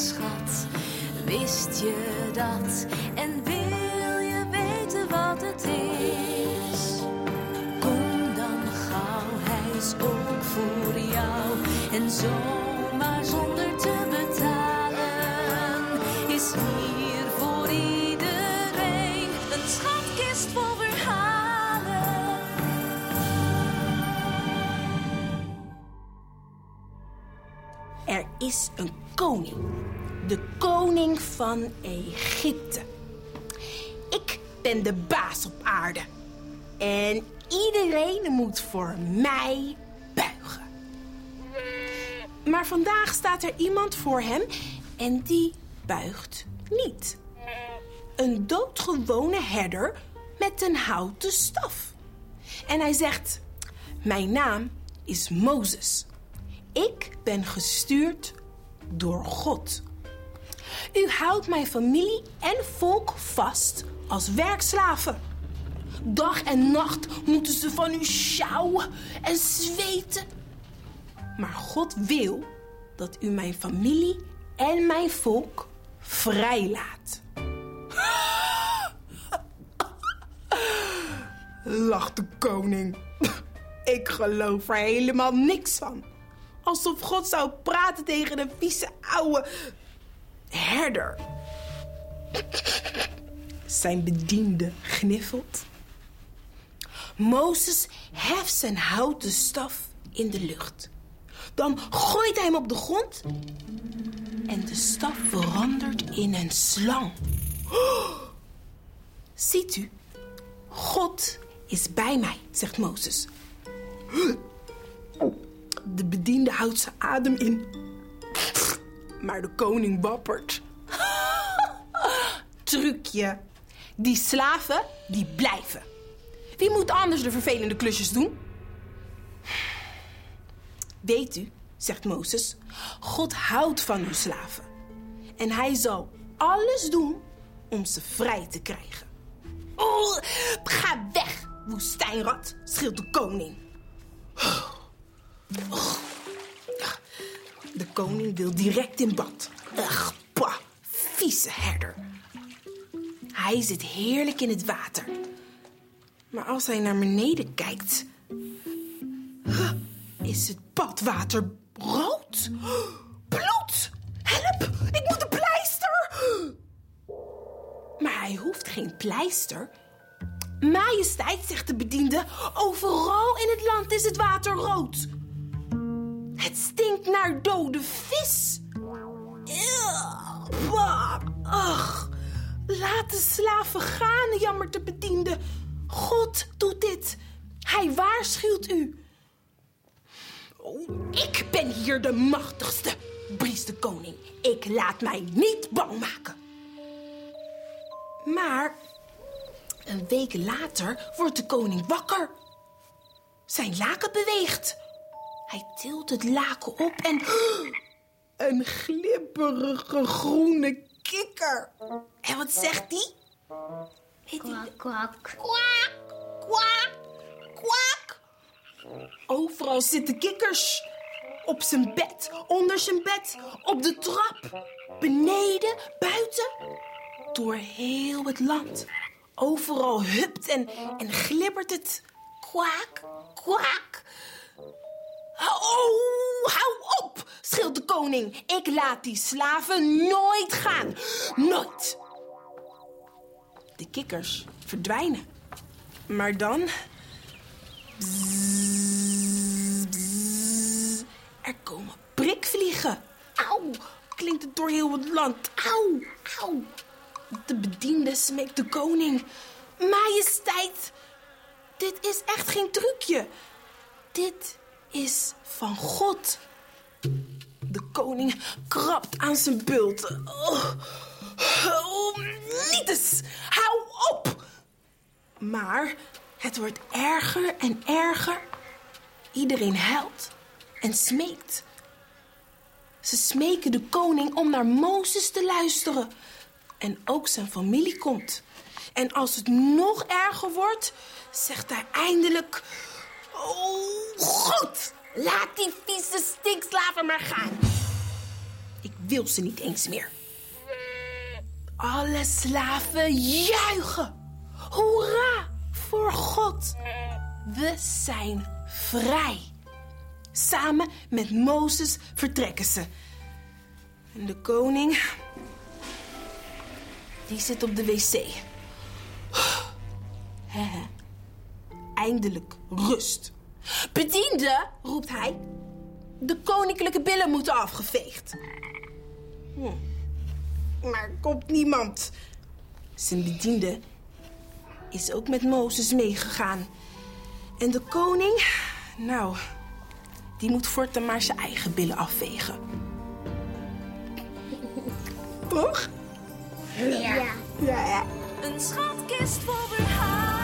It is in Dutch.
schat. Wist je dat? En wil je weten wat het is? Kom dan gauw, hij is ook voor jou. En zomaar zonder te betalen is hier Er is een koning. De koning van Egypte. Ik ben de baas op aarde. En iedereen moet voor mij buigen. Maar vandaag staat er iemand voor hem en die buigt niet. Een doodgewone herder met een houten staf. En hij zegt: Mijn naam is Mozes. Ik ben gestuurd door God. U houdt mijn familie en volk vast als werkslaven. Dag en nacht moeten ze van u sjouwen en zweten. Maar God wil dat u mijn familie en mijn volk vrijlaat. Lacht de koning. Ik geloof er helemaal niks van. Alsof God zou praten tegen een vieze oude herder. Zijn bediende gniffelt. Mozes heft zijn houten staf in de lucht. Dan gooit hij hem op de grond en de staf verandert in een slang. Ziet u, God is bij mij, zegt Mozes. De bediende houdt zijn adem in. Maar de koning wappert. Trucje. Die slaven, die blijven. Wie moet anders de vervelende klusjes doen? Weet u, zegt Mozes, God houdt van uw slaven. En hij zal alles doen om ze vrij te krijgen. Oh, ga weg, woestijnrat, schreeuwt de koning. De koning wil direct in bad. Ugh, pah, vieze herder. Hij zit heerlijk in het water. Maar als hij naar beneden kijkt, is het badwater rood. Bloed! Help! Ik moet een pleister! Maar hij hoeft geen pleister. Majesteit, zegt de bediende, overal in het land is het water rood. Het stinkt naar dode vis. Ach. Laat de slaven gaan, jammert de bediende. God doet dit. Hij waarschuwt u. Ik ben hier de machtigste, briest de koning. Ik laat mij niet bang maken. Maar een week later wordt de koning wakker. Zijn laken beweegt. Hij tilt het laken op en... Een glibberige groene kikker. En wat zegt die? Kwak, kwak. Kwak, kwak, kwak. Overal zitten kikkers. Op zijn bed, onder zijn bed, op de trap, beneden, buiten. Door heel het land. Overal hupt en, en glibbert het. Kwak, kwak. Oh, hou op, schreeuwt de koning. Ik laat die slaven nooit gaan. Nooit. De kikkers verdwijnen. Maar dan... Er komen prikvliegen. Auw, klinkt het door heel het land. Auw, auw. De bediende smeekt de koning. Majesteit, dit is echt geen trucje. Dit is van God. De koning krabt aan zijn bult. Oh, oh, niet eens. Hou op. Maar het wordt erger en erger. Iedereen huilt en smeekt. Ze smeken de koning om naar Mozes te luisteren. En ook zijn familie komt. En als het nog erger wordt, zegt hij eindelijk... Oh, goed! Laat die vieze stinkslaven maar gaan. Ik wil ze niet eens meer. Alle slaven juichen. Hoera voor God. We zijn vrij. Samen met Mozes vertrekken ze. En de koning, die zit op de wc. Eindelijk rust. Bediende, roept hij. De koninklijke billen moeten afgeveegd. Hm. Maar er komt niemand. Zijn bediende is ook met Mozes meegegaan. En de koning, nou, die moet voortaan maar zijn eigen billen afvegen. Toch? Ja. Ja, ja. Een schatkist vol verhalen.